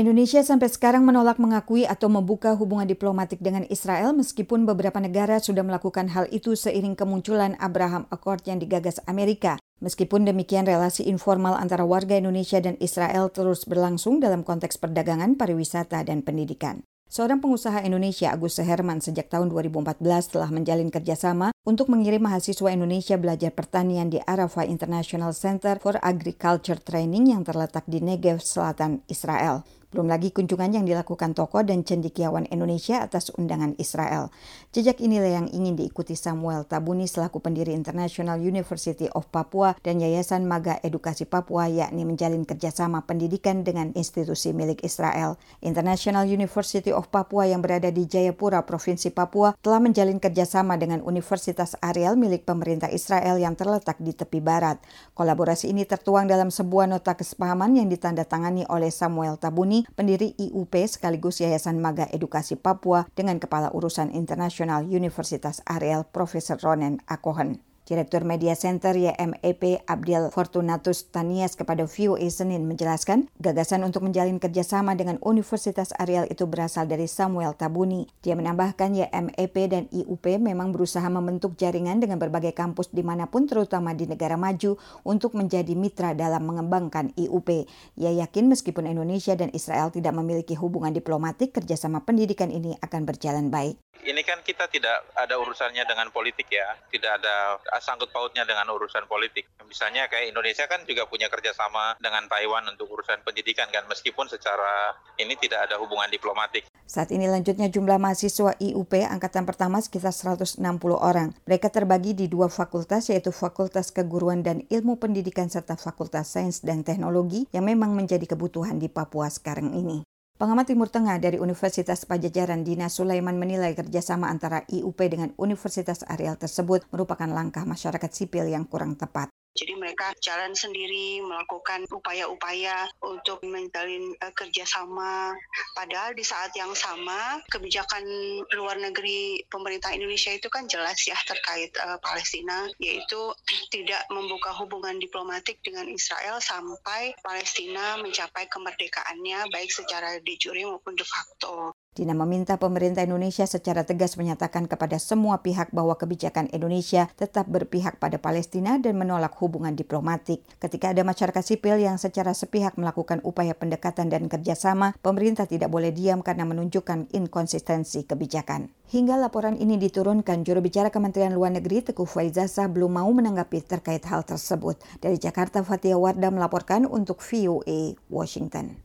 Indonesia sampai sekarang menolak mengakui atau membuka hubungan diplomatik dengan Israel meskipun beberapa negara sudah melakukan hal itu seiring kemunculan Abraham Accord yang digagas Amerika. Meskipun demikian, relasi informal antara warga Indonesia dan Israel terus berlangsung dalam konteks perdagangan, pariwisata, dan pendidikan. Seorang pengusaha Indonesia, Agus Seherman, sejak tahun 2014 telah menjalin kerjasama untuk mengirim mahasiswa Indonesia belajar pertanian di Arafah International Center for Agriculture Training yang terletak di Negev, selatan Israel. Belum lagi kunjungan yang dilakukan tokoh dan cendikiawan Indonesia atas undangan Israel. Jejak inilah yang ingin diikuti Samuel Tabuni selaku pendiri International University of Papua dan Yayasan Maga Edukasi Papua yakni menjalin kerjasama pendidikan dengan institusi milik Israel. International University of Papua yang berada di Jayapura, Provinsi Papua telah menjalin kerjasama dengan Universitas Ariel milik pemerintah Israel yang terletak di tepi barat. Kolaborasi ini tertuang dalam sebuah nota kesepahaman yang ditandatangani oleh Samuel Tabuni pendiri IUP sekaligus Yayasan Maga Edukasi Papua dengan Kepala Urusan Internasional Universitas Ariel Profesor Ronen Akohen. Direktur Media Center YMEP Abdil Fortunatus Tanias kepada VOA Senin menjelaskan, gagasan untuk menjalin kerjasama dengan Universitas Ariel itu berasal dari Samuel Tabuni. Dia menambahkan YMEP dan IUP memang berusaha membentuk jaringan dengan berbagai kampus di mana pun terutama di negara maju untuk menjadi mitra dalam mengembangkan IUP. Ia yakin meskipun Indonesia dan Israel tidak memiliki hubungan diplomatik, kerjasama pendidikan ini akan berjalan baik ini kan kita tidak ada urusannya dengan politik ya, tidak ada sangkut pautnya dengan urusan politik. Misalnya kayak Indonesia kan juga punya kerjasama dengan Taiwan untuk urusan pendidikan kan, meskipun secara ini tidak ada hubungan diplomatik. Saat ini lanjutnya jumlah mahasiswa IUP angkatan pertama sekitar 160 orang. Mereka terbagi di dua fakultas yaitu Fakultas Keguruan dan Ilmu Pendidikan serta Fakultas Sains dan Teknologi yang memang menjadi kebutuhan di Papua sekarang ini. Pengamat Timur Tengah dari Universitas Pajajaran Dina Sulaiman menilai kerjasama antara IUP dengan Universitas Ariel tersebut merupakan langkah masyarakat sipil yang kurang tepat. Jadi mereka jalan sendiri melakukan upaya-upaya untuk menjalin uh, kerjasama. Padahal di saat yang sama kebijakan luar negeri pemerintah Indonesia itu kan jelas ya terkait uh, Palestina, yaitu tidak membuka hubungan diplomatik dengan Israel sampai Palestina mencapai kemerdekaannya baik secara de jure maupun de facto. Dina meminta pemerintah Indonesia secara tegas menyatakan kepada semua pihak bahwa kebijakan Indonesia tetap berpihak pada Palestina dan menolak hubungan diplomatik. Ketika ada masyarakat sipil yang secara sepihak melakukan upaya pendekatan dan kerjasama, pemerintah tidak boleh diam karena menunjukkan inkonsistensi kebijakan. Hingga laporan ini diturunkan, juru bicara Kementerian Luar Negeri Teguh Faizasa belum mau menanggapi terkait hal tersebut. Dari Jakarta, Fatia Wardah melaporkan untuk VOA Washington.